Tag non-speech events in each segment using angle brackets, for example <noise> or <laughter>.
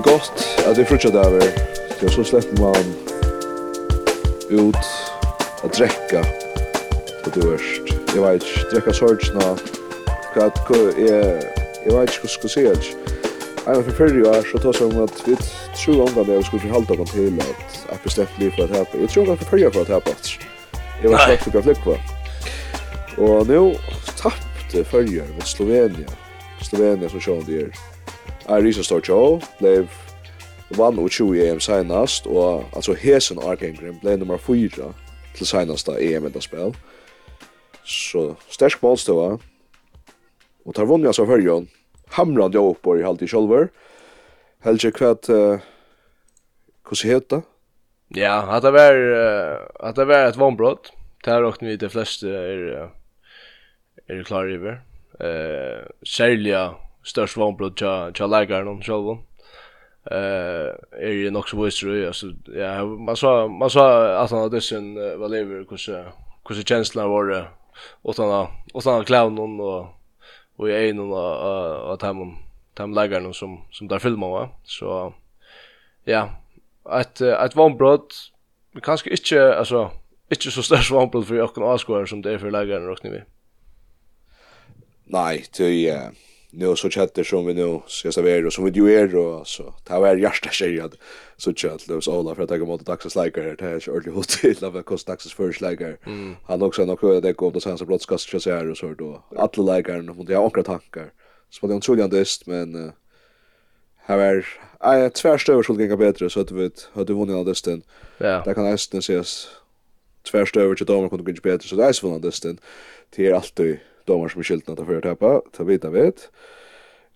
er godt at det er frutjadaver, ja, så slipper man ut att drekka på det verst. Jeg vet ikke, drekka sorgsna, hva jeg, jeg vet ikke hva skal si ikke. Jeg var forfyrrig år, så tar om at vi tror omgang det vi skulle forhalda på til at jeg bestemt liv for at hapa. Jeg tror omgang forfyrrig år for at hapa, Jeg var slett for flykva. Og nu tappte fyrrjør mot Slovenia. Slovenia som sjående er er risa stor blev vann og 20 EM senast, og altså hesen Arkengren blev nummer 4 til senaste EM enda spel. Så stersk målstøva, og tar vunnet altså fyrjon, hamrande jo oppår i halvtid sjolver, Helge kvæt, uh, hvordan heter Ja, at det var, uh, at det var et vannbrott, der råkne vi de fleste er, er klar i Eh, Uh, særlig störst vånblod tja, tja läkaren om själva. Eh är ju nog så visst ju alltså ja man sa man sa att han hadde sin vad lever hur så hur så var det och såna och såna clownen och och i en och att han han lägger som som där filmar va så ja att att vånblod kanske inte alltså inte så störst vånblod för jag kan avskåra som det är för lägaren räknar vi. Nej, det är nu så chatter som vi nu ska servera och som vi ju är då så ta var hjärta tjejad så chat Lewis Ola för att jag mot Daxas Liker det är ju ordentligt hotell av kost kosta Daxas first Liker han också nog hörde det går då sen så broadcast så här och så då alla Likern och det har också tankar så det är otroligt annorlunda men här är jag tvärstöver skulle gå bättre så att vi har du vunnit av desten ja. Det kan nästan ses. Tvärstöver till damer kunde gå bättre så det är så vunnit av desten det är alltid domar som är skyltna att för tappa, ta <laughs> vita vet.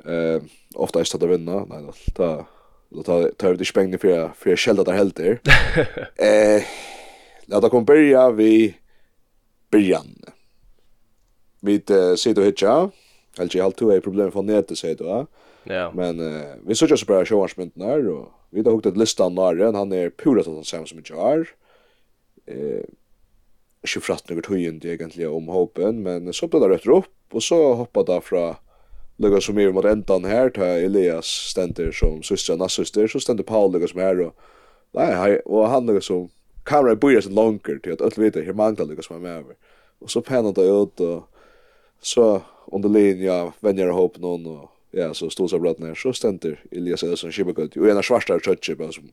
Eh ofta är det att vinna. Nej då ta då tar tar det spängen för för skälda där helt där. Eh låt oss börja vi början. Vi sitter och hitcha. Alltså jag har två problem för nätet säger du. Ja. Men vi såg ju så bra showmansmynt när och vi har hukat listan där, han är pura sånt som som jag är. Eh ikke fratt noe tøyende egentlig om håpen, men så ble det rett opp, og så hoppet det fra lukka som er mot endan her, ta Elias stender som søster og nassøster, så stender Paul lukka som her, og, nei, hei, og han lukka som kamera bøyer sin langer til at alle vet her mangler lukka som er med over. Og så penner det ut, og så under linja venner og håpen noen, og ja, så stod seg bratt ned, så stender Elias Edison Kibbegut, og en av svarstare bare som,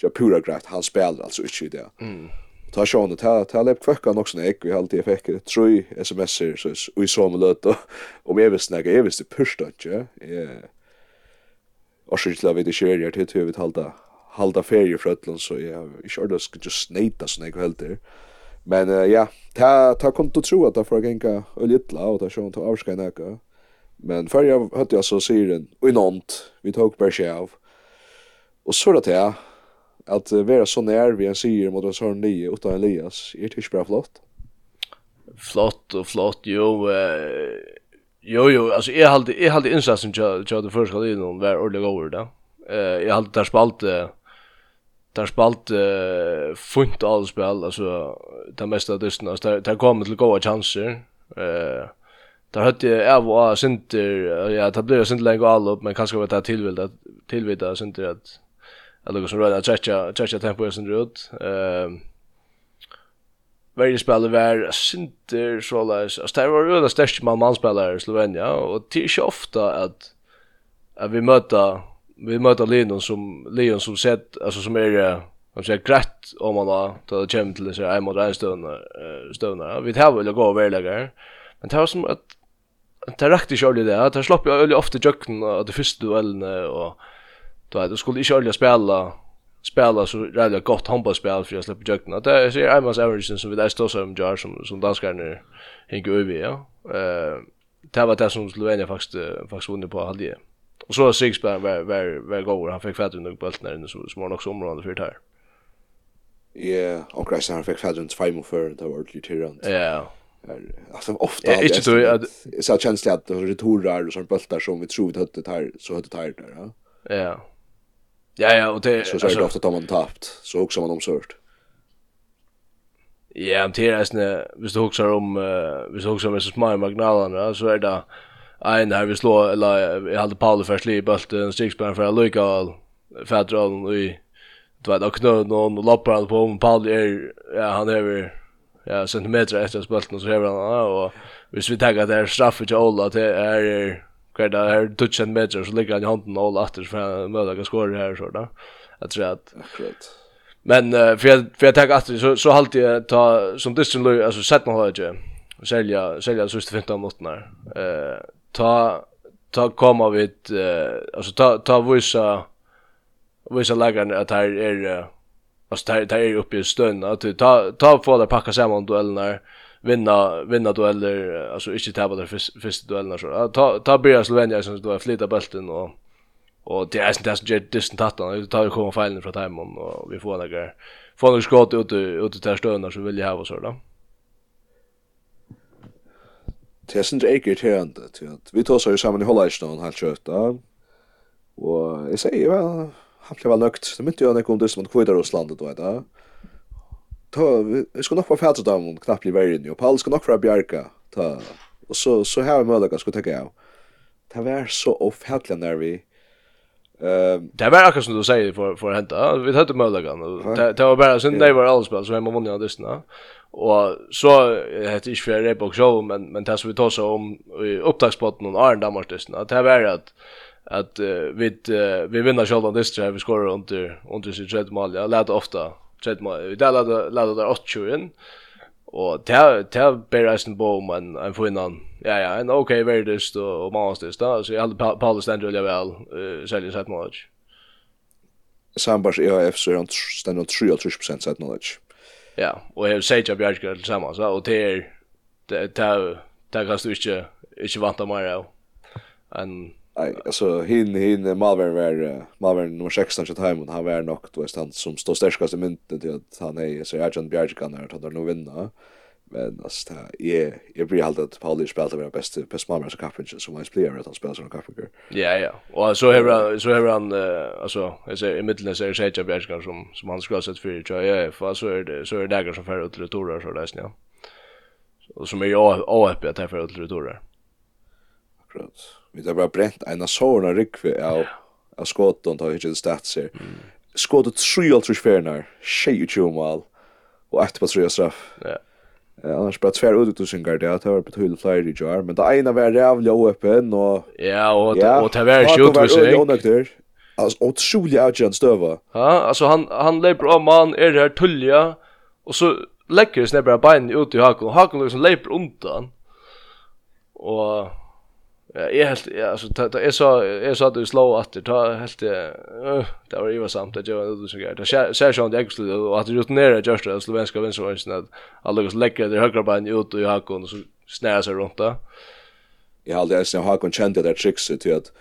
som pura greit, han spiller altså ikke i det. Mm ta sjón ta ta lep kvøkka nokk snæ ek vi halti eg fekk det trøy sms'er så vi så med lut <laughs> og vi visst snakka eg visst pørsta ikkje eh. Og skilta við det skjer her til við halda halda ferie frá Atlant så ja eg skjørðu skal just snæta snæ ek heldur. Men ja ta ta kom du tru at ta frá genka ølitla og ta sjón ta avskæ nakka men fyrir høtti jeg så sier den og i nånt vi tok bare skjav og så er det til Att vara så när vi en sier mot en sånn nye utan Elias, är det ikke bara flott? Flott och flott, jo. Eh, jo, jo, alltså jag hade, jag hade insatsen till att det första någon var ordentligt över det. Eh, jag hade där spalt... Där spalt eh, funt all spel alltså det mesta dysten där där kom till goda chanser eh där hade jag av och synter ja det blev synter lägga all upp men kanske var det tillvilt att tillvita synter att Jag lukar som röda att träcka, träcka tempo i sin rut. Um, Varje spelare var Sinter, Sålais. Alltså det var ju det största man-manspelare i Slovenia. Och det är inte ofta att, att vi möter vi möter Leon som Leon som sett alltså som är som säger grätt om man då då kommer till så här mot en stund stund. Vi tar väl gå över lägger. Men det var som att det räckte ju det. Det slapp ju ofta jucken och det första duellen och Då vet, du skulle inte ordentlig spela spela så rätt gott handbollsspel för jag släpper jökna. Det är så är mans average som vi där står som jar som som danskarna hänger över ja. Eh det var det som Slovenia faktiskt faktiskt vunnit på hade. Och så Sigsberg var var var god. Han fick fatt under bulten där inne så små också område för det här. Ja, och Christian han fick fatt under fem och för det var ordentligt tyrant. Ja. Alltså ofta är inte så att så känns det att det returar och sån bultar som vi tror vi hade det här så hade det här där. Ja. Ja. Ja, ja, och det... Så så är det ofta att man tappt, så också man omsört. Ja, men det är nästan, hvis du huxar om, uh, hvis du huxar om så små marginalerna, så är det en här vi slår, eller jag hade Paolo först liv, bult en strikspärn för att lycka all och i, du vet, och någon och loppar han på om Paolo är, ja, han är ja, centimeter efter spölten och så häver han, och hvis vi tänker att det är straffet till Ola, det är, Kvar det här touchen matcher så ligger han i handen och alla efter för möda kan skora här så där. Jag tror att akkurat. Men uh, för jag för jag tar efter så så halt jag ta som distan Louis alltså sett man har sälja sälja så just 15 minuter. Eh ta ta komma vid uh, alltså ta ta vissa vissa lägen att här är uh, alltså där där är uppe i stund att ta ta få det packa samman duellerna vinna vinna dueller alltså inte tappa där första duellerna så. Ta ta börja Slovenia som då flytta bulten och och det är inte det jet distant att han tar ju komma felen från timon och vi får några får några skott ut ut till stöna så vill jag ha så då Det är sånt äckligt hörande till att vi tar så samman i Hollandstan helt köta och jag säger väl han blev väl nökt så mycket jag när kom det som kvitter Ryssland då där ta vi ska nog få fälta dem och knappt bli värre och Paul ska nog få bjärka ta och så så här med det ska ta gå. Ta vär så ofärdligt när vi Ehm det var akkurat som du säger för för hända. Vi hade möjligheten. Det det var bara sen det var allspel så hemma vann det snä. Och så hette ich för rep också men men det som vi tar så om upptagspotten och Arne Danmark det att Det var att att vi vi vinner själva det vi skorar under under sitt tredje mål. Jag lät ofta tredje måned. Det er ladet der 8-20 Og det er bare eisen på en, en finnan, ja ja, en ok verdest og, og mannstyst da, så jeg hadde Paulus stendt veldig vel, uh, særlig sett knowledge. Sambars EAF så er han stendt 33% sett knowledge. Ja, og jeg sier ikke Bjergskar til sammen, så, og det er, det er, det er, det er, det er, det er, det er, det er, det er, Nej, alltså hin hin Malvern var Malvern nummer 16 så tajmon han var nog då han som står starkast i mynten till att han är så Argent Bjerg kan där att han nu vinna. Men alltså det jag blir helt att Pauli spelar med bäst bäst Malvern så kapten som han spelar att han spelar som kapten. Ja ja. Och så har så har han alltså jag säger i mitten så är det Argent som som han skulle ha sett för tror jag för så är det så är det där som för utlet torar så där snä. Och som är jag AFP att här för utlet torar. Akkurat. Vi har bara brent en av sårna rikve av, av skåten tar hit Stats her. Mm. Skåtet tre allt färnar, tjej och tjomal og ett på tre straff. Ja. Ja, annars bara tvär ut tusen gard det var på tull i jar men det ena var jävla öppen och ja och ja, och det var skjut för sig. Alltså otroligt outjust stöva. Ja, alltså han han leper om man är det tullja och så lägger snäbbar bein ut i hakan och hakan liksom leper undan. Och jag helt alltså det är så är så att du slår att ta helt det var ju samt att jag det så gör det ser sånt jag skulle och att du rutinera just det svenska vänstervänsen att alla lägger det högra ben ut och jag kan så snära sig runt där jag hade alltså jag har kon kände det trickset till att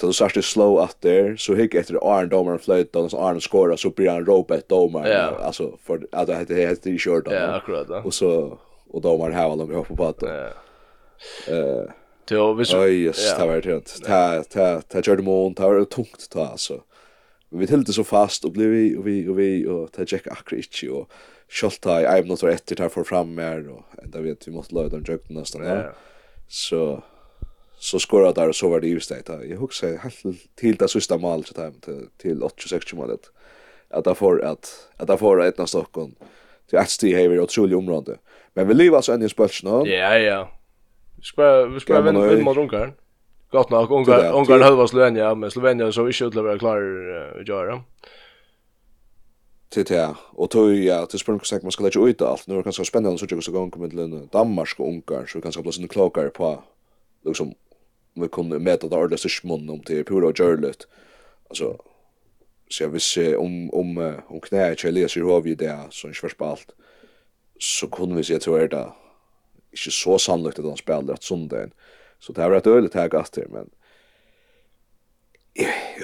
då du sagt det slow att där så hick efter Arn Domer flöt då så Arn skora så blir han rope ett domar alltså för att det heter heter i short då. Ja, akkurat. Och så och domar här alla vi hoppar på att. Eh Jo, visst. Oj, yes, det var det. Ta ta ta körde mon, ta var tungt ta alltså. Men vi tällde så fast och blev vi och vi och vi och ta Jack Akrich och Scholta i I'm not right to här för fram mer och ända vet vi måste löda den jukten nästan Ja. Så så skorade där så var det just det. Jag huxar helt till det sista målet så där till till 86 målet. Att där får att att där får ett av Stockholm. Det är ett steg här vi otroligt område. Men vi lever alltså ännu i spelsen. Ja, ja. Vi ska vi ska vända vid mot Ungarn. Gott nog Ungarn Ungarn halva Slovenien, men Slovenien så inte utlever klar att göra. Till det och då ja, till sprung sagt man ska lägga ut allt. Nu är det ganska spännande så tycker jag så gång med till Danmark och Ungarn så vi kan bli såna klokare på liksom vi kunde mäta det ordentligt smån om till Pura och Alltså så jag visste om om om knä jag läser hur vi det så inte förspalt så kunde vi se tror jag det ikke så sannolikt at han spiller et sundagen. Så det har vært øyelig til här gaster, men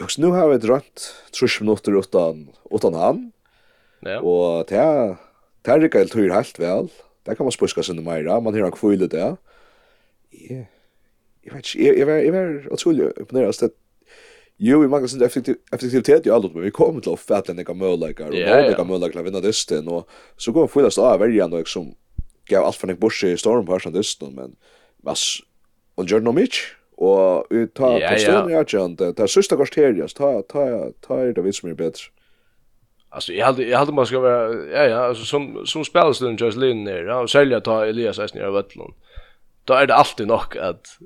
husker, nå har vi drømt 30 minutter utan, utan han. Ja. Og det er, det er ikke helt høyre helt vel. Det kan man spuska sig meira, man hör han kvile det. Jeg, jeg vet ikke, jeg, jeg, jeg jag var otroligt imponerad. Alltså, Jo, vi manglar sin effektivitet i allt, men vi kommer til å fatte en ekka møllaikar, og noen ekka møllaikar vinna dysten, og så går vi fyllast av verjan, og liksom, gav allt för en bors i storm på sånt men vass, och gjør nog mycket och vi tar ja, på stan i kan det er sista går till just ta ta er det vis mer bättre Alltså jag hade jag hade man ska vara ja ja alltså som som spelstund just linjer ja, och sälja ta Elias Esner av Vettlund. Då är det alltid nog att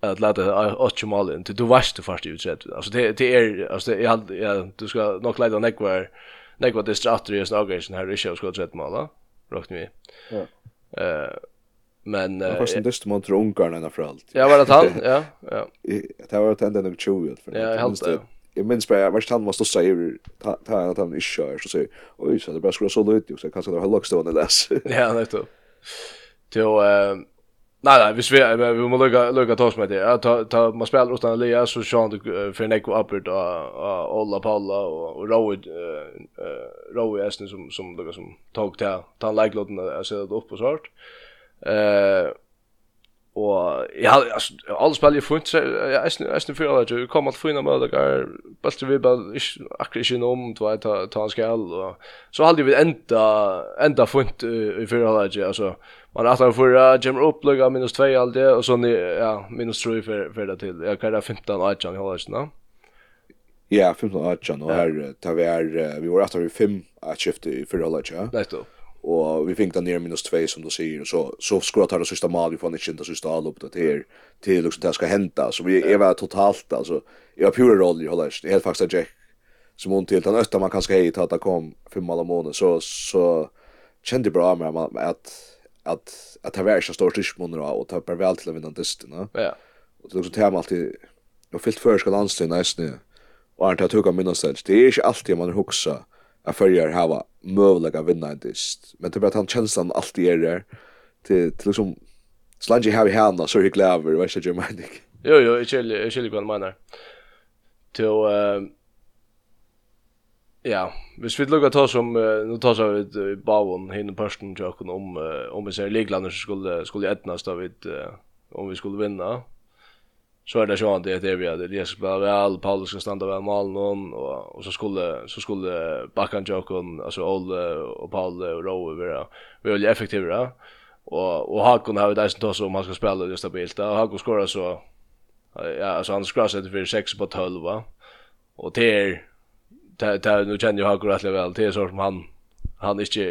att låta åtta mål in till du vart det första utsett. Alltså det det är alltså det, jag hade ja, du ska nog lägga nekvar nekvar det stratter i snaggen här i show ska sätta mål. Rakt nu. Ja. Eh men eh fast den dyster mot ungarna när för allt. Ja, var det han? <laughs> Ja, ja. Det var att ända nog 20 för det. Ja, helt det. Jag minns bara vart han måste säga ta ta att han inte kör så säger oj så det bara skulle så lite så kanske det har locks då läs. Ja, det då. Då eh Nej nej, vi svär vi måste lucka lucka tas med det. Jag tar ta man spelar utan Elias så Sean du för Nico Upward och Olla Paula och och Road eh Rowe Esten som som lucka som tog till ta en likelåten att sätta upp och sånt. Eh och ja alls spelar ju fint så jag är för att du kommer att få in möjligheter bäst vi bara akkurat inte om två ta ta en skall och så hade vi ända ända fint i förhållande alltså man alltså förra Jim upplugga minus 2 allt det och så ni ja minus 3 för för det till jag kan det 15 och 18 håller sig Ja, 15 och 18 och här tar vi är vi var att vi fem att skifta i förra hållet ja. Rätt upp. Och vi fick den ner minus 2 som du säger så så skulle ta det sista mål vi får inte det sista all upp det här till liksom det ska hända så vi är väl totalt alltså jag har pure roll i hållet. Det är helt faktiskt Jack som hon till den östa man kanske hej ta att kom fem mål om månaden så så kände bra med att att att det var inte stor stridsmunner och ta per väl till att vinna dysterna. Ja. Och det också tema alltid och fyllt för ska landstyn nästan. Och han tar tuga minnas det. Det är inte alltid man huxar att följer hava möjliga att vinna en dyst. Men det blir att han känslan alltid är där till till liksom slange här i händerna så hygglig över vad jag jag menar. Jo jo, jag känner jag känner vad man menar. Till eh Ja, hvis vi lukkar ta som, uh, nu tar vi vid uh, Bavon, hinne til tjokken om, uh, om vi ser liklander som skulle, skulle etnast av vid, uh, om vi skulle vinna. Så är det sånn att det är vi at det skal spela vel, Paulus ska stanna vel malen noen, och, och så skulle, så skulle backan tjokken, alltså Ole och Paul och Rowe vara, vara effektivare. Och, och Hakon har vi där som tar om han ska spela det stabilt, og Hakon skorar så, ja, alltså han skorar sig för 6 på 12 va. Och det är, det det nu känner jag har lite väl det är så som han han inte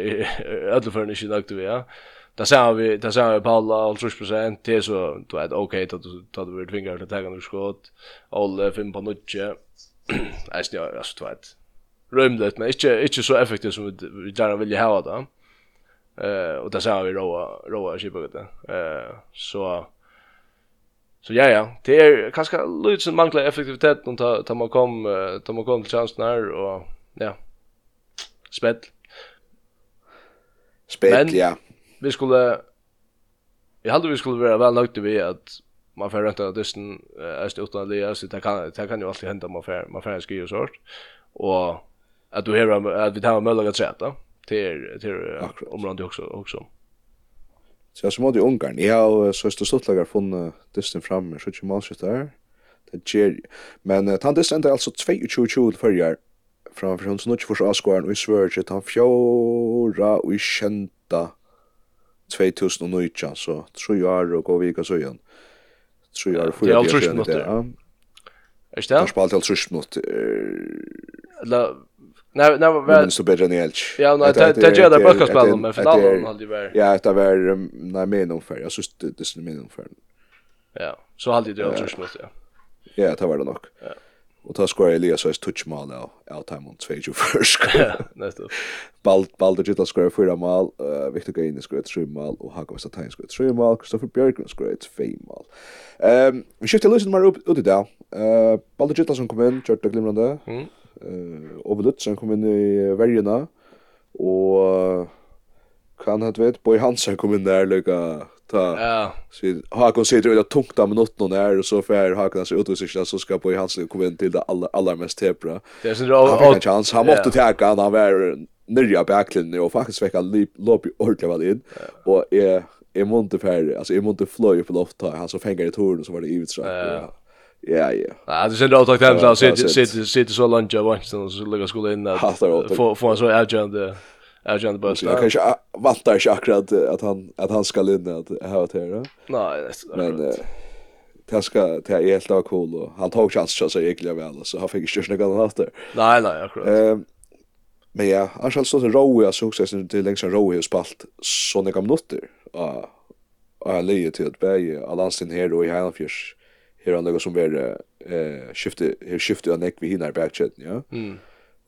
ödleförn inte <laughs> nog vi ja Där sa vi, där sa vi Paula 30%, det är så du vet okej att du tar du vill tvinga att ta något skott. all fem på nutje. Alltså ja alltså du vet. Rymligt men inte inte så effektivt som vi gärna vill ha det. Eh och där sa vi roa roa shit det. Eh så Så ja ja, det är kanske lite som manglar effektivitet när ta ta man kom ta man kom till chansen här och ja. Spel. Spel ja. Vi skulle jag hade vi skulle vara väl nöjda med att man får rätta dysten är det utan det så det kan det kan ju alltid hända man får man får skriva sort och att du hör att vi tar möjlighet att träta till till området också också. Så jag som hade i Ungarn, jag har så stått stortlagar från dysten framme, så inte manskött där. Det ger, men uh, han dysten är alltså 22-20 förrjar framför hon, så nu först avskåren och i Sverige, att han fjóra och i kända 2019, så tre år och gå vika så igen. Tre år och fyra år sedan. Det är alltid minutter. Är det? Det är alltid minutter. Eller Nej, nej, men så bättre än Elch. Ja, nej, det det gör det bara spela med för då hade varit. Ja, det var nej men ungefär. Jag syns det det är men ungefär. Ja, så hade det alltså smått, ja. Ja, det var det nog. Ja. Och ta skorar Elias och touch mål då. Out time on 2 först. Nästa. Bald Bald det då skorar fyra mål. Eh Victor Gain skorar tre mål och Hago Satain skorar tre mål. Christopher Björklund skorar ett fem mål. Ehm, vi skiftar lösen mer upp ut i dag. Eh Bald det då som kom in, kört det glimrande. Mm. Eh Ove som kom in i vergena och kan ha vet Boy Hansen kom in där lukka ta. Ja. Så Hakon sitter det tungt av minutten och där och så för Hakon så utvisar så ska Boy Hansen komma in till det allra allra mest tebra. Det är så han har en chans. Han måste ta han han var nyrja backlinjen och faktiskt väcka lopp ordentligt väl in och är är monte för alltså är monte fly på loft han så fänger i torn så var det givet. Ja. Ja, ja. Ja, det känns åtakt hemskt att sitta sitta sitta så långt jag vant och så lägga skulle in att få få en så agent agent bus. Jag kanske valtar inte akkurat att han att han ska in att ha det här. Nej, men det ska det är helt av cool och han tog chans så egentligen väl så han fick inte snägga något efter. Nej, nej, akkurat. Ehm Men ja, annars alltså så roa så också sen till längst roa och spalt så några minuter. Ja. Ja, lejer till att bäge allansin här och i Hanfjärs her er noe som er eh, skifte, her skifte av nekk vi hinner backchat ja. Mm.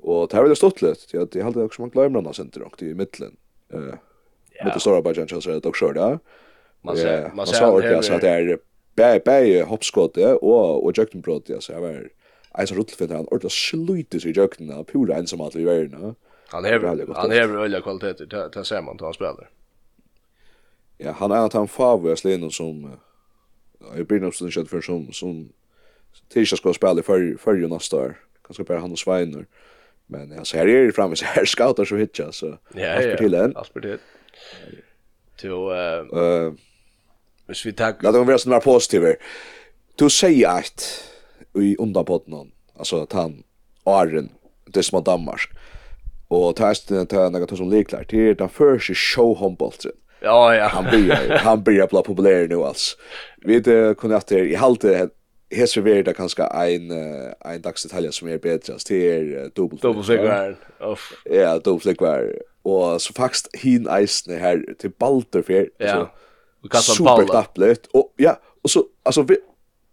Og det her er det stått litt, ja, det er alltid også man glemmer noe senter, og i middelen. Eh, Med det og budget så er det også det, ja. Man ser, man ser, man ser, det er bæ, bæ, hoppskåte og, og jøkkenbrot, ja, så jeg var en som ruttelfint, han ordentlig sluites i jøkken, og pura ensamhet i verden, Han hever, han hever øyla kvaliteter, det ser man til han spiller. Ja, han er at han favor jeg slinen som i blir nog sån för som som Tisha ska spela för för ju nästa år. Kanske bara han och Sveiner. Men ja, så här är det framme så här scoutar så hitcha så. Ja, allt ja. Till en. Allt Aspert till eh eh hvis vi tar Låt dem vara såna positiva. Du säger att i underpodden alltså att han Arren det som Danmark. Och testa ta några som liklar till den första show handbollen. Ja, ja. Han blir han blir bli populär nu alls. Vi det kunde att i halte hesa det kanske en en dagsdetalj som är bättre så det är dubbelt dubbelsäkvar. Ja, dubbelsäkvar. Och så faktiskt hin isen här till Balter för så. Vi kastar Paula. Supertaplet och ja, och så alltså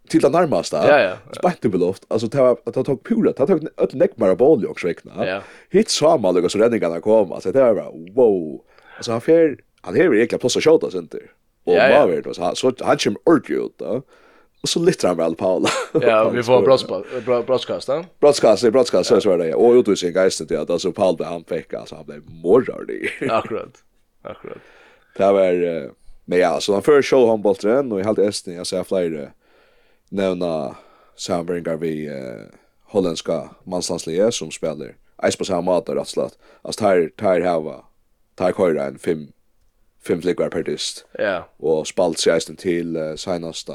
till den närmaste. Ja, ja. Spänte väl. Alltså det var att tog pula, Ta tog ett näckmara boll också räkna. Hit så man lugg så räddningarna kom. Alltså det var wow. Alltså han fer han har egentligen plats att skjuta sen där. Och ja, ja. Maver då så så han kommer ordentligt ut då. Och så lyfter han väl Paula. <laughs> ja, vi får <laughs> brottskast. Brottskast, brottskast, brottskast så så det. Och utvisning geistet det alltså Paula han fick alltså han blev morrad. <laughs> Akkurat. Akkurat. Det var men ja, så han för show han bollen och i halt Esten jag ser flyr nämna samverkan vi eh, holländska manslandslige som spelar. Eis på samma mat rätt slett. Alltså tar tar hava. Tar köra en fem fem flickar per dist. Ja. Yeah. Och spalt sig eisen till uh, senaste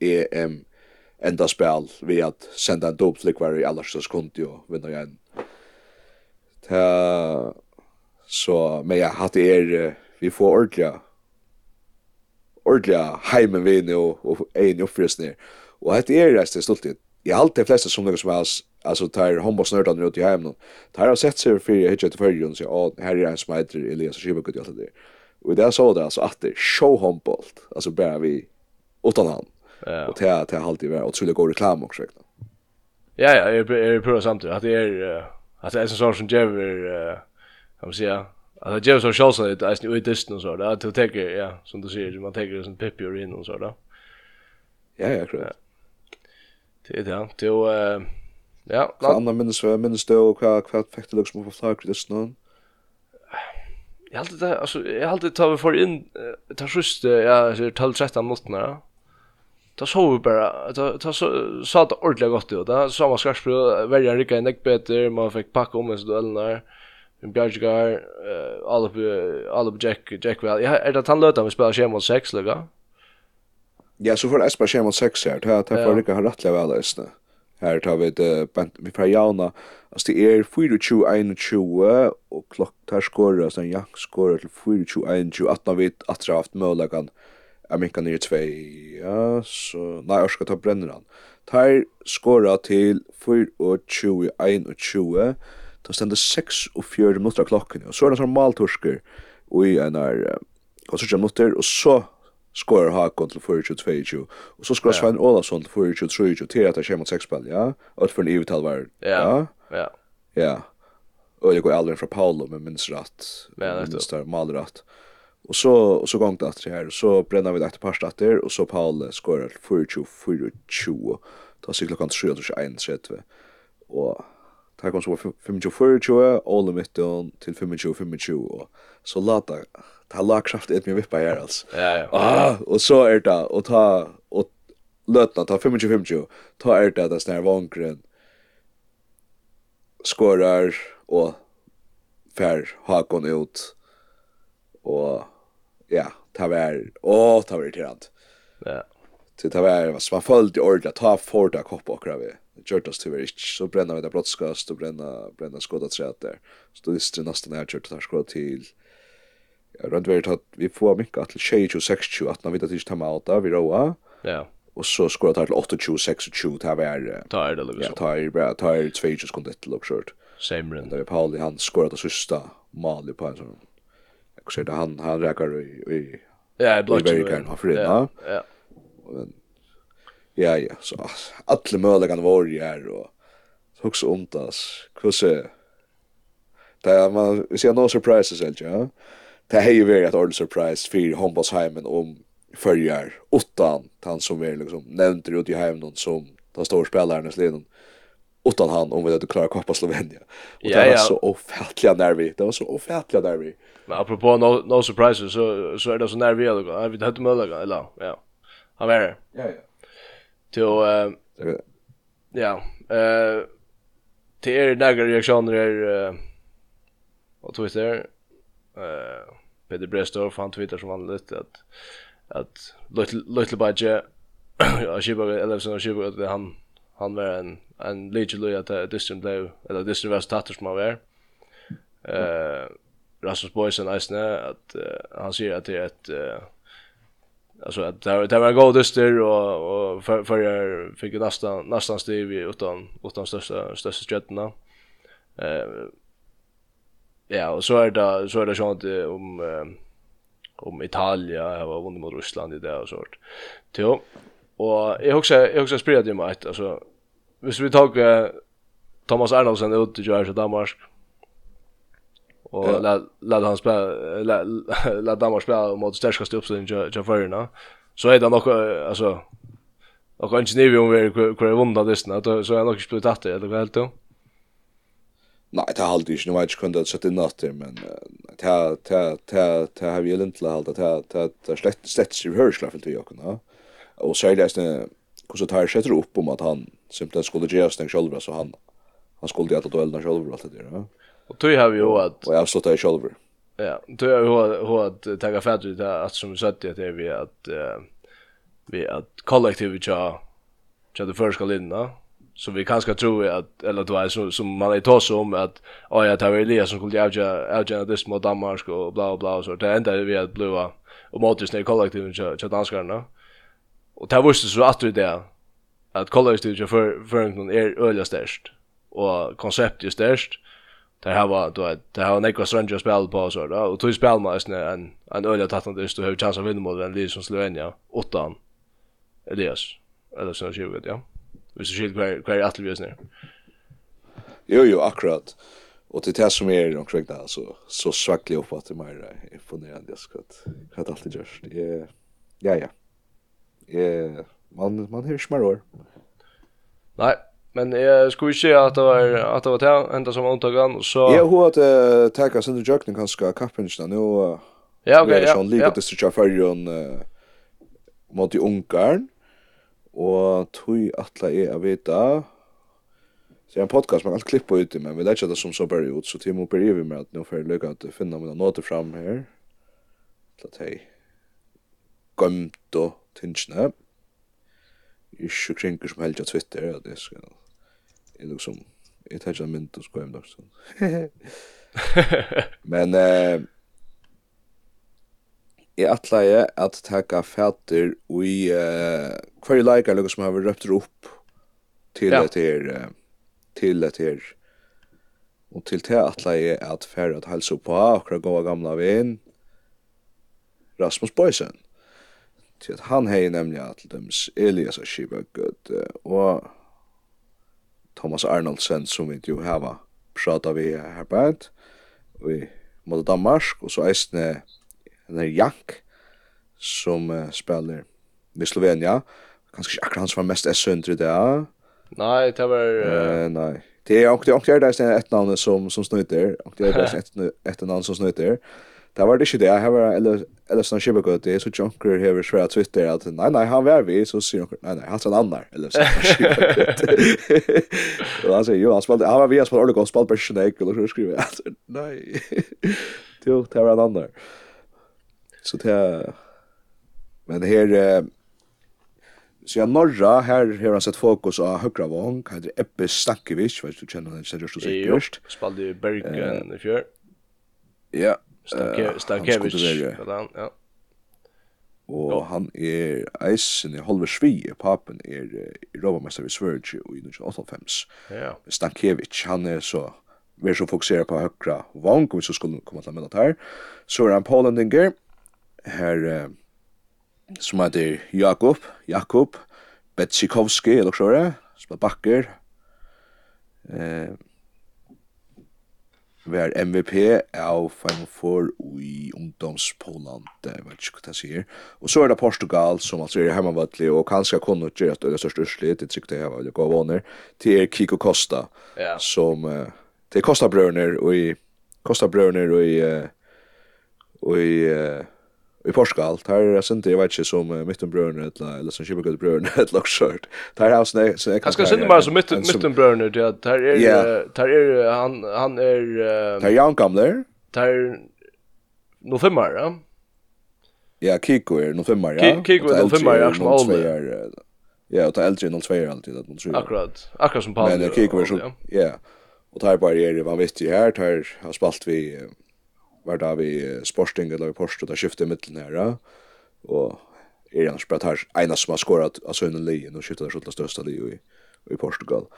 EM enda spel vi att sända en dop dopflickar i alla så skunt ju vinna igen. Ta så men jag hade er vi får ordliga ordliga heimen vi nu och en uppfrysning. Och hade er resten stolt. Jag har alltid flesta som något som helst alltså tar homosnördan ut i hemmen. Tar har sett sig för hitcha till förrjun så ja, här är en som heter Elias Schibekut och allt det. Och där såg det alltså att det show hombolt. Alltså bara vi utan han. Ja. Och det det har alltid varit otroligt god reklam också. Ja ja, är är på samtidigt att det är att det är en sån som ger kan man säga Alltså James så chansen att det är ju ut och så där. Att du tänker ja, som du säger, man tänker som Pippi och in och så där. Ja, ja, klart. Det är det. Det Ja, Hva annet minns vi, minnes du, och vad vad fick du liksom på flagkredisen nå? Jeg halte det, altså, jeg halte det tar vi for inn, ta sust, ja, så 12-13 minutter, ja. Da så vi bara ta ta så, sa det ordentlig gott ut, da så man skarpsprø, verjan rikka i nekk beter, man fick packa om hans duellen der, en bjargar uh, alle på, alle på Jack, Jack väl. Ja, är det han løta vi spelar skjema 6, lukka? Ja, så får det jeg spela skjema mot 6 her, det er for rikka har rattelig vel, det Her tar vi det bent med fra Jauna. Altså det er 24-21 og klokk tar skåret, altså en jank skåret til 24-21, at når vi atra haft mølagan, er minkan nere tvei, ja, så, nei, jeg skal ta brenner han. Tar skåret til 24-21, da stender 6 og 4 minutter av klokken, og så er det en sånn maltorsker, og i en er, og så er det minutter, og så skorar Hakon til 42-22, og så skorar Svein Olavsson til 42-23, til at det kommer mot seksspall, ja? Og for en ivetal var, ja? Ja. Ja. Og jeg går aldri fra Paolo, men minns rett, minns der malrett. Og så, og så gong det her, og så brenner vi det etter parst etter, og så Paolo skorar til 42-24, da sier klokkan 3-1-30, og Det kom så 25-24, Ole Mitton til 25-25, og så lata ta lagkraft et mig vippa her altså. Ja, ja. Ah, og så er det og ta og løtna ta 25 25. Ta er det at snær vankren. Skorar og fer hakon ut. Og ja, ta vær. Åh, ta vær tirant. Ja. Så ta vær, vad man följt i ordet ta forta kopp och krav. Gjort oss tyvärr inte. Så bränna vi det brottskast och bränna, bränna skåda träet där. Så då visste det nästan när jag kört det här skåda till rundt vært at vi får mykka til 22-26 at når vi tar til Tamauta, vi råa. Ja. Og så skora tar til 28-26, det var... Ta er det, liksom. Ja, ta er bare, ta er 22 sekunder til og Same run. Da vi Pauli, han skora det sista malet på en sånn... Jeg ser det, han, han rækker i... i Ja, jeg blått. I verikeren har frina. Ja, ja. Ja, ja, så alle mølegene våre her, og så også ondas. Hvordan... Det er, man, vi ser noen surprises, ikke, ja? Ja det har ju varit ett ordentligt surprise för Hombosheimen om förjar åttan han som är liksom nämnt ut i hemmen som den stora spelaren i sliden utan han om vi hade klarat koppa Slovenia. Och ja, det var så ofärdliga nervi. Det var så ofärdliga nervi. Men apropå no, no surprises så, så är det så nervi jag då. Vi hade möjliga, eller ja. Han var. Ja, ja. Till, uh, ja. Uh, till er nägra reaktioner är uh, vad tog? Uh, Peter Brestorff han twittrar som vanligt att att little budget jag skibar eller så skibar att han han var en en legion att distant blev eller distant var status som var. Eh Rasmus Boysen Eisne att han säger att det är ett alltså att det det var god dyster och och för för fick nästan nästan stiv utan utan största största stjärnorna. Eh Ja, och så är det så är det sånt om um, om Italia har vunnit mot Ryssland i det och sånt. Jo. Och jag också jag också spelar det med alltså hvis vi tog eh, Thomas Arnoldsen ut till Georgia Danmark och ja. lät lät han spela lät Danmark spela mot största uppställningen till förna. Så är det nog alltså Och kanske ni vill om vi är kvar i då så är nog spelat att det, eller vad helt då? Nej, det har aldrig inte varit kunde att sätta in natter men ta ta ta det har vi inte hållt ta ta ta slett slett sig hörsla för till jag kunde. Och så är det nästan hur tar sig upp om att han simpelthen skulle ge oss den själva så han han skulle att då elda själva allt det där. Och tror jag ju att Och jag stod där själva. Ja, tror jag ju hur att ta fatt ut att som sagt att det vi att vi att kollektivet ja Ja, det första linna så vi kanske tror att eller då är så som man är tås om att ja jag tar Elias som skulle avgöra avgöra det mot Danmark och bla bla och så. Det enda vi att blåa och motis när kollektivet så danskarna. Och det visste så att det där att kollektivet för för någon är öliga störst och konceptet är störst. Det här var då att det här var några strange spel på så då. Och tog spel med en en en öliga tattan det stod hur chans att vinna mot en Elias som Slovenien åttan. Elias eller så 20 ja hvis du skilt hver, hver atle vi er Jo, jo, akkurat. Och det är det som är de kvägna alltså så svagt upp att det mer imponerande jag ska att allt det görs. Det ja ja. Eh man man hörs mer år. Nej, men jag skulle säga att det var att det var det ända som antagan och så Jag har att ta oss under jökning kanske kappensta nu. Ja, okej. Ja, lite det så jag för ju en mot i Ungarn Og tui atla er a vita, Så jag har en podcast man allt klippa ut i men vi lägger det som så bara ut så till mig börjar vi med att nu får jag lycka att finna mina noter fram här. Så att hej. Gömt och tingsna. Ikke krinker som helst av Twitter ja, det ska Jeg liksom jeg tar ikke en mynd och skojar om det Men eh Jeg atleie at taka fætter i uh, hver leikar lukka som har røpt opp til ja. etter uh, til etter og til det atleie at færre at helsa på akkurat gåa gamla vinn Rasmus Boysen til at han hei nemlig at dems Elias og Shiva Gud og Thomas Arnoldsen som vi jo hava prata vi her på og vi måtte Danmark og så eisne den er Jank, som uh, spelar med Slovenia. Kanskje ikke akkurat han som var mest S-søndre det, ja. Nei, det var... Uh... nei. Det er ikke det er det et navn som, som snøyter. Det er det som et, navn som snøyter. Det var det ikke det. Her var eller sånn Kibbegaard. Det er så Junker hever svære Twitter at nei, nei, han var vi. Så sier Jonker, nei, nei, han er en annen. eller og Kibbegaard. <laughs> Og han sier, jo, han spalte, han var vi, han spalte ordentlig godt, spalte bare ikke nek, eller så skriver jeg. Nei, <laughs> jo, det var en annen. Så det men her så jag norra här har han sett fokus på högra vång, heter Ebbe Stankiewicz, vet du känner den seriöst så säkert. spalde ju Bergen i fjör. Ja. Stankovic, ja. Og han er eisen i Holver svi, papen er rovamester i Sverige i 1985. Ja. Stankiewicz, han er så, vi er så fokuseret på høyre vang, om vi så skulle komme til å møte her. Så er han Paul Endinger, her uh, som heter Jakob, Jakob Betsikovski, eller så det, som er bakker. Eh, var MVP av Final Four i ungdomspåland, jeg vet ikke hva jeg sier. Og så er det Portugal, som altså er hjemmevattelig, og kanskje kunne gjøre at det er størst urslig, det trykker jeg var gode våner, til er Kiko Costa, yeah. som, uh, til Costa Brøner, og i Costa Brøner, og i, uh, og i, uh, i Portugal, där er sent jeg vet ikke som uh, mittenbröderna eller eller som Schibbergbröderna ett lock short. Där har snä så jag kanske synd bare som mitten mittenbröderna det där är där er, han han er är där Jan Gamler. Där nu femmar, ja. Ja, Kiko er nu femmar, ja. Kiko är nu femmar, ja, som ålder. Ja, och ta äldre än 02 alltid att man tror. Akkurat. Akkurat som Paul. Men Kiko är så ja. Och tar bara är vad visst ju här, tar har spalt vi var da vi Sporting eller vi Porsche da skiftet mittlen her og er annars bare tar ena som har skåret av sønnen Lien og skiftet der skjortla største Lien i, i Portugal.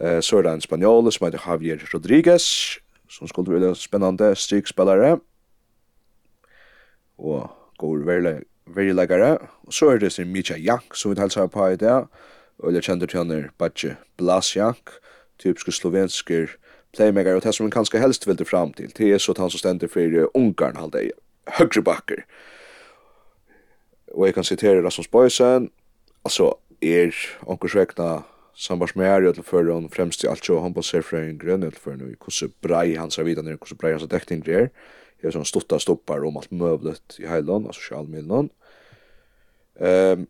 Eh, så er det en spanjole som heter Javier Rodriguez som skulle være spennende strykspillere. Og går verilegere og så er det sin Mitja Jank som vi talsar på i dag. Og jeg kjenner til han er Batje Blasjank typiske slovensker playmaker, og det som man kanskje helst vil det fram til, det er så at han som stender for Ungarn halde i høyre bakker. Og jeg kan sitere Rasmus Boysen, altså er onkursvekna som jo til før han fremst i alt jo, han baser fra en grønn til før nå, hvordan brei hans er videre, hvordan brei hans er dekning er, det er sånn stotta stoppar om alt møvlet i heilån altså sjalmilen. Um,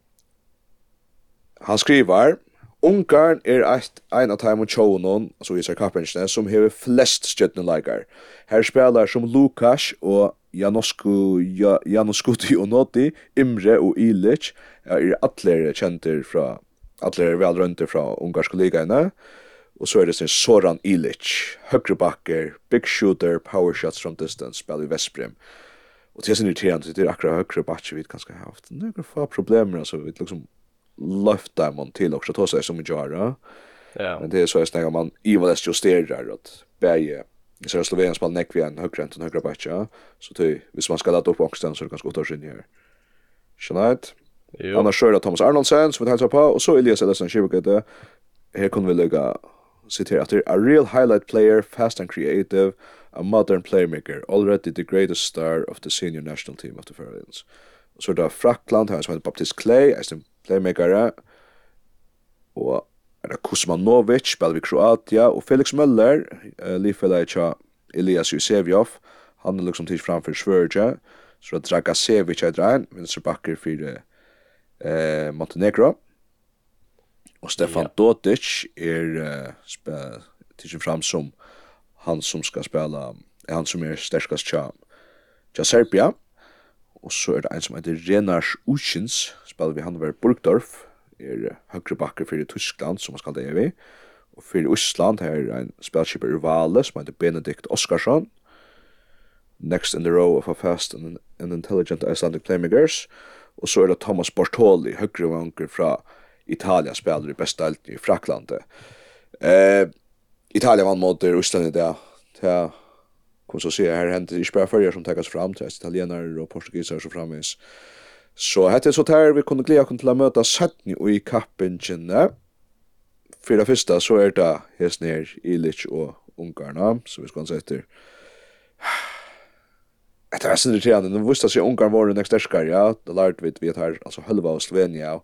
han skriver, Ungarn er eitt ein av tæmum tjóunum, altså Isar Kaprinsne, som hever flest stjøtneleikar. Her spelar som Lukas og Janosku, ja, Janoskuti <laughs> og Noti, Imre og Ilic, ja, er atler kjenter fra, atler velrønter fra ungarske ligaene, og så er det sin Soran Ilic, høyrebakker, big shooter, power shots from distance, spiller i Vestbrem. Og til sin irriterende, det er akkurat høyrebakker vi kanskje har haft. Det er akkurat problemer, altså, vi liksom løfta man til också ta så som vi gör. Ja. Men det är så att när man i vad det justerar att bäge i så Slovenien spelar neck via en högre än högre backa så ty hvis man ska ladda upp boxen så det kan skotta sig ner. Schneid. Jo. Annars kör det Thomas Arnoldsen som vi hälsar på och så Elias Ellison Shibukete. Här kunde vi lägga citera att a real highlight player, fast and creative, a modern playmaker, already the greatest star of the senior national team of the Faroes. Islands. Så det er Frackland, her som heter Baptist Clay, er playmakere, og Kuzmanovic spiller vi Kroatia, og Felix Møller, uh, livfellet tja Elias Jusevjov, han er liksom tids framfor Svörja, så det Draga Sevic er drein, venstre bakker for eh, Montenegro, og Stefan ja. Dotic er uh, tids fram som han som skal spela, han som er sterkast tja, tja Serbia, og så er det en som heter Renars Ushins, spiller vi han over Burgdorf, er høyre bakker for Tyskland, som man skal det vi. Og for Østland her er en spillskipper i Vale, som heter Benedikt Oskarsson, next in the row of a fast and an intelligent Icelandic playmakers. Og så er det Thomas Bortoli, høyre vanker fra Italia, spiller i beste i Fraklandet. Eh, Italia vann mot Østland i dag, til kom så se här händer i spärfärger som tagas fram till italienare och portugiser så framvis. Så hette så där vi kunde glädja kunna möta Satni och i kappingen. För det första så är det Hesner, Ilic och Ungarna så vi ska se efter. Det var sin irriterande. Nu visste sig Ungarn var den exterskar, ja. Det lärde vi vi här, alltså halva av Slovenia.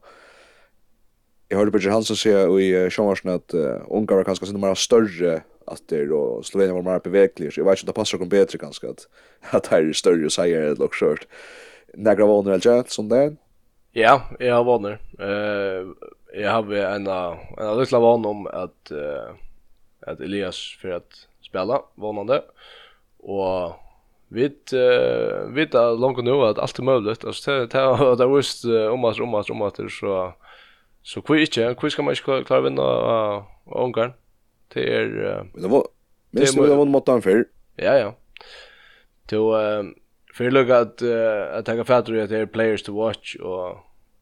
Jag hörde Bridger Hansen säga i Sjömarsen att Ungarn var kanske sin mer större att det då Slovenien var mer bevägliga så jag vet inte det passar kom bättre kanske att att det är större och säger det också skört. Några vånar eller som det ja jag har vånar eh jag har en en liten vån om att uh, att Elias för att spela vånande och Vit uh, vet att långt nu att allt är möjligt. Alltså det det det visst om att om att om att så så kvick, kvick ska man inte klara vinna Ungarn. Det är det var men det var mot han för. Ja ja. Då för lugg att att ta fatter att det är players to watch och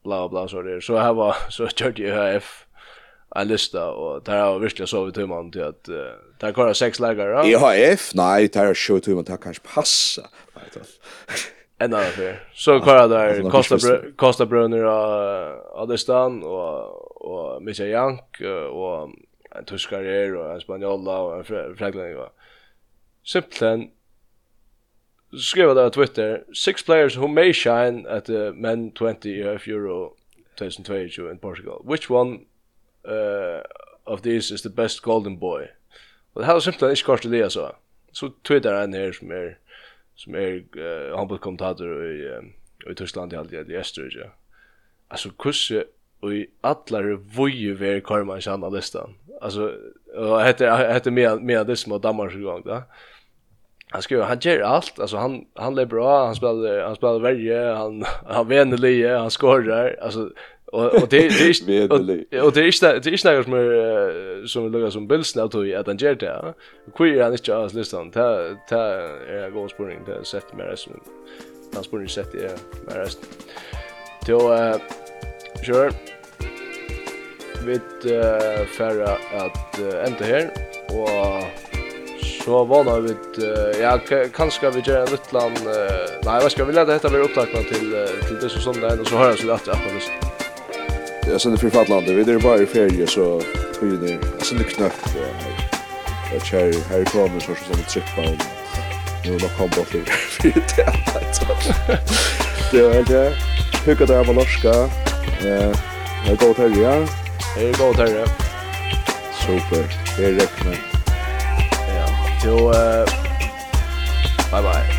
bla bla så där. Så här var <laughs> så körde jag HF en lista och där har verkligen sovit timman till att där kvar sex lägare. Ja. HF? Nej, där har 7 timmar där kanske passa. En annan för. Så kvar där Costa Costa Brunner av Adestan och och Michael Jank och en tyskar er, og en spanjola, og en fraglending, og simpelthen, skriva det på Twitter, six players who may shine at the men 20 EF Euro 2022 in Portugal. Which one uh, of these is the best golden boy? Og det her var simpelthen ikke kort det, så Så Twitter er en her som er, som er uh, håndbått kommentator i, um, i Tyskland i alt i Østerrike. Altså, hvordan och i alla vojer ver kvar man listan. Alltså och heter heter med med det som dammar så gång han skriver, han gör allt. Alltså han han är bra han spelar han spelar värje han han vänner lie han skorrar alltså och och det det är och, och det är det är snackar som är som lukar som Bills nu tog, att han gör det queer han inte alls listan? Ta ta är god spurning. Det sätter mer resten, han spurning sätter mer rest då Kör. Vi uh, färra att uh, ända här. Och så vana vi uh, ja kanske vi gör en liten uh, nej vad ska vi lägga detta blir upptagna till uh, till det som söndag och så hörs vi att jag just Det är sånt för fattlande vi det bara i ferie så hur det är sånt knäpp Jag kör här kommer så som ett trippa på nu har kom bort det det är helt det hur kan det vara norska Eh, det går till ja. Det är god terje. Super. Det är rätt med. Ja. Jo, eh, bye bye.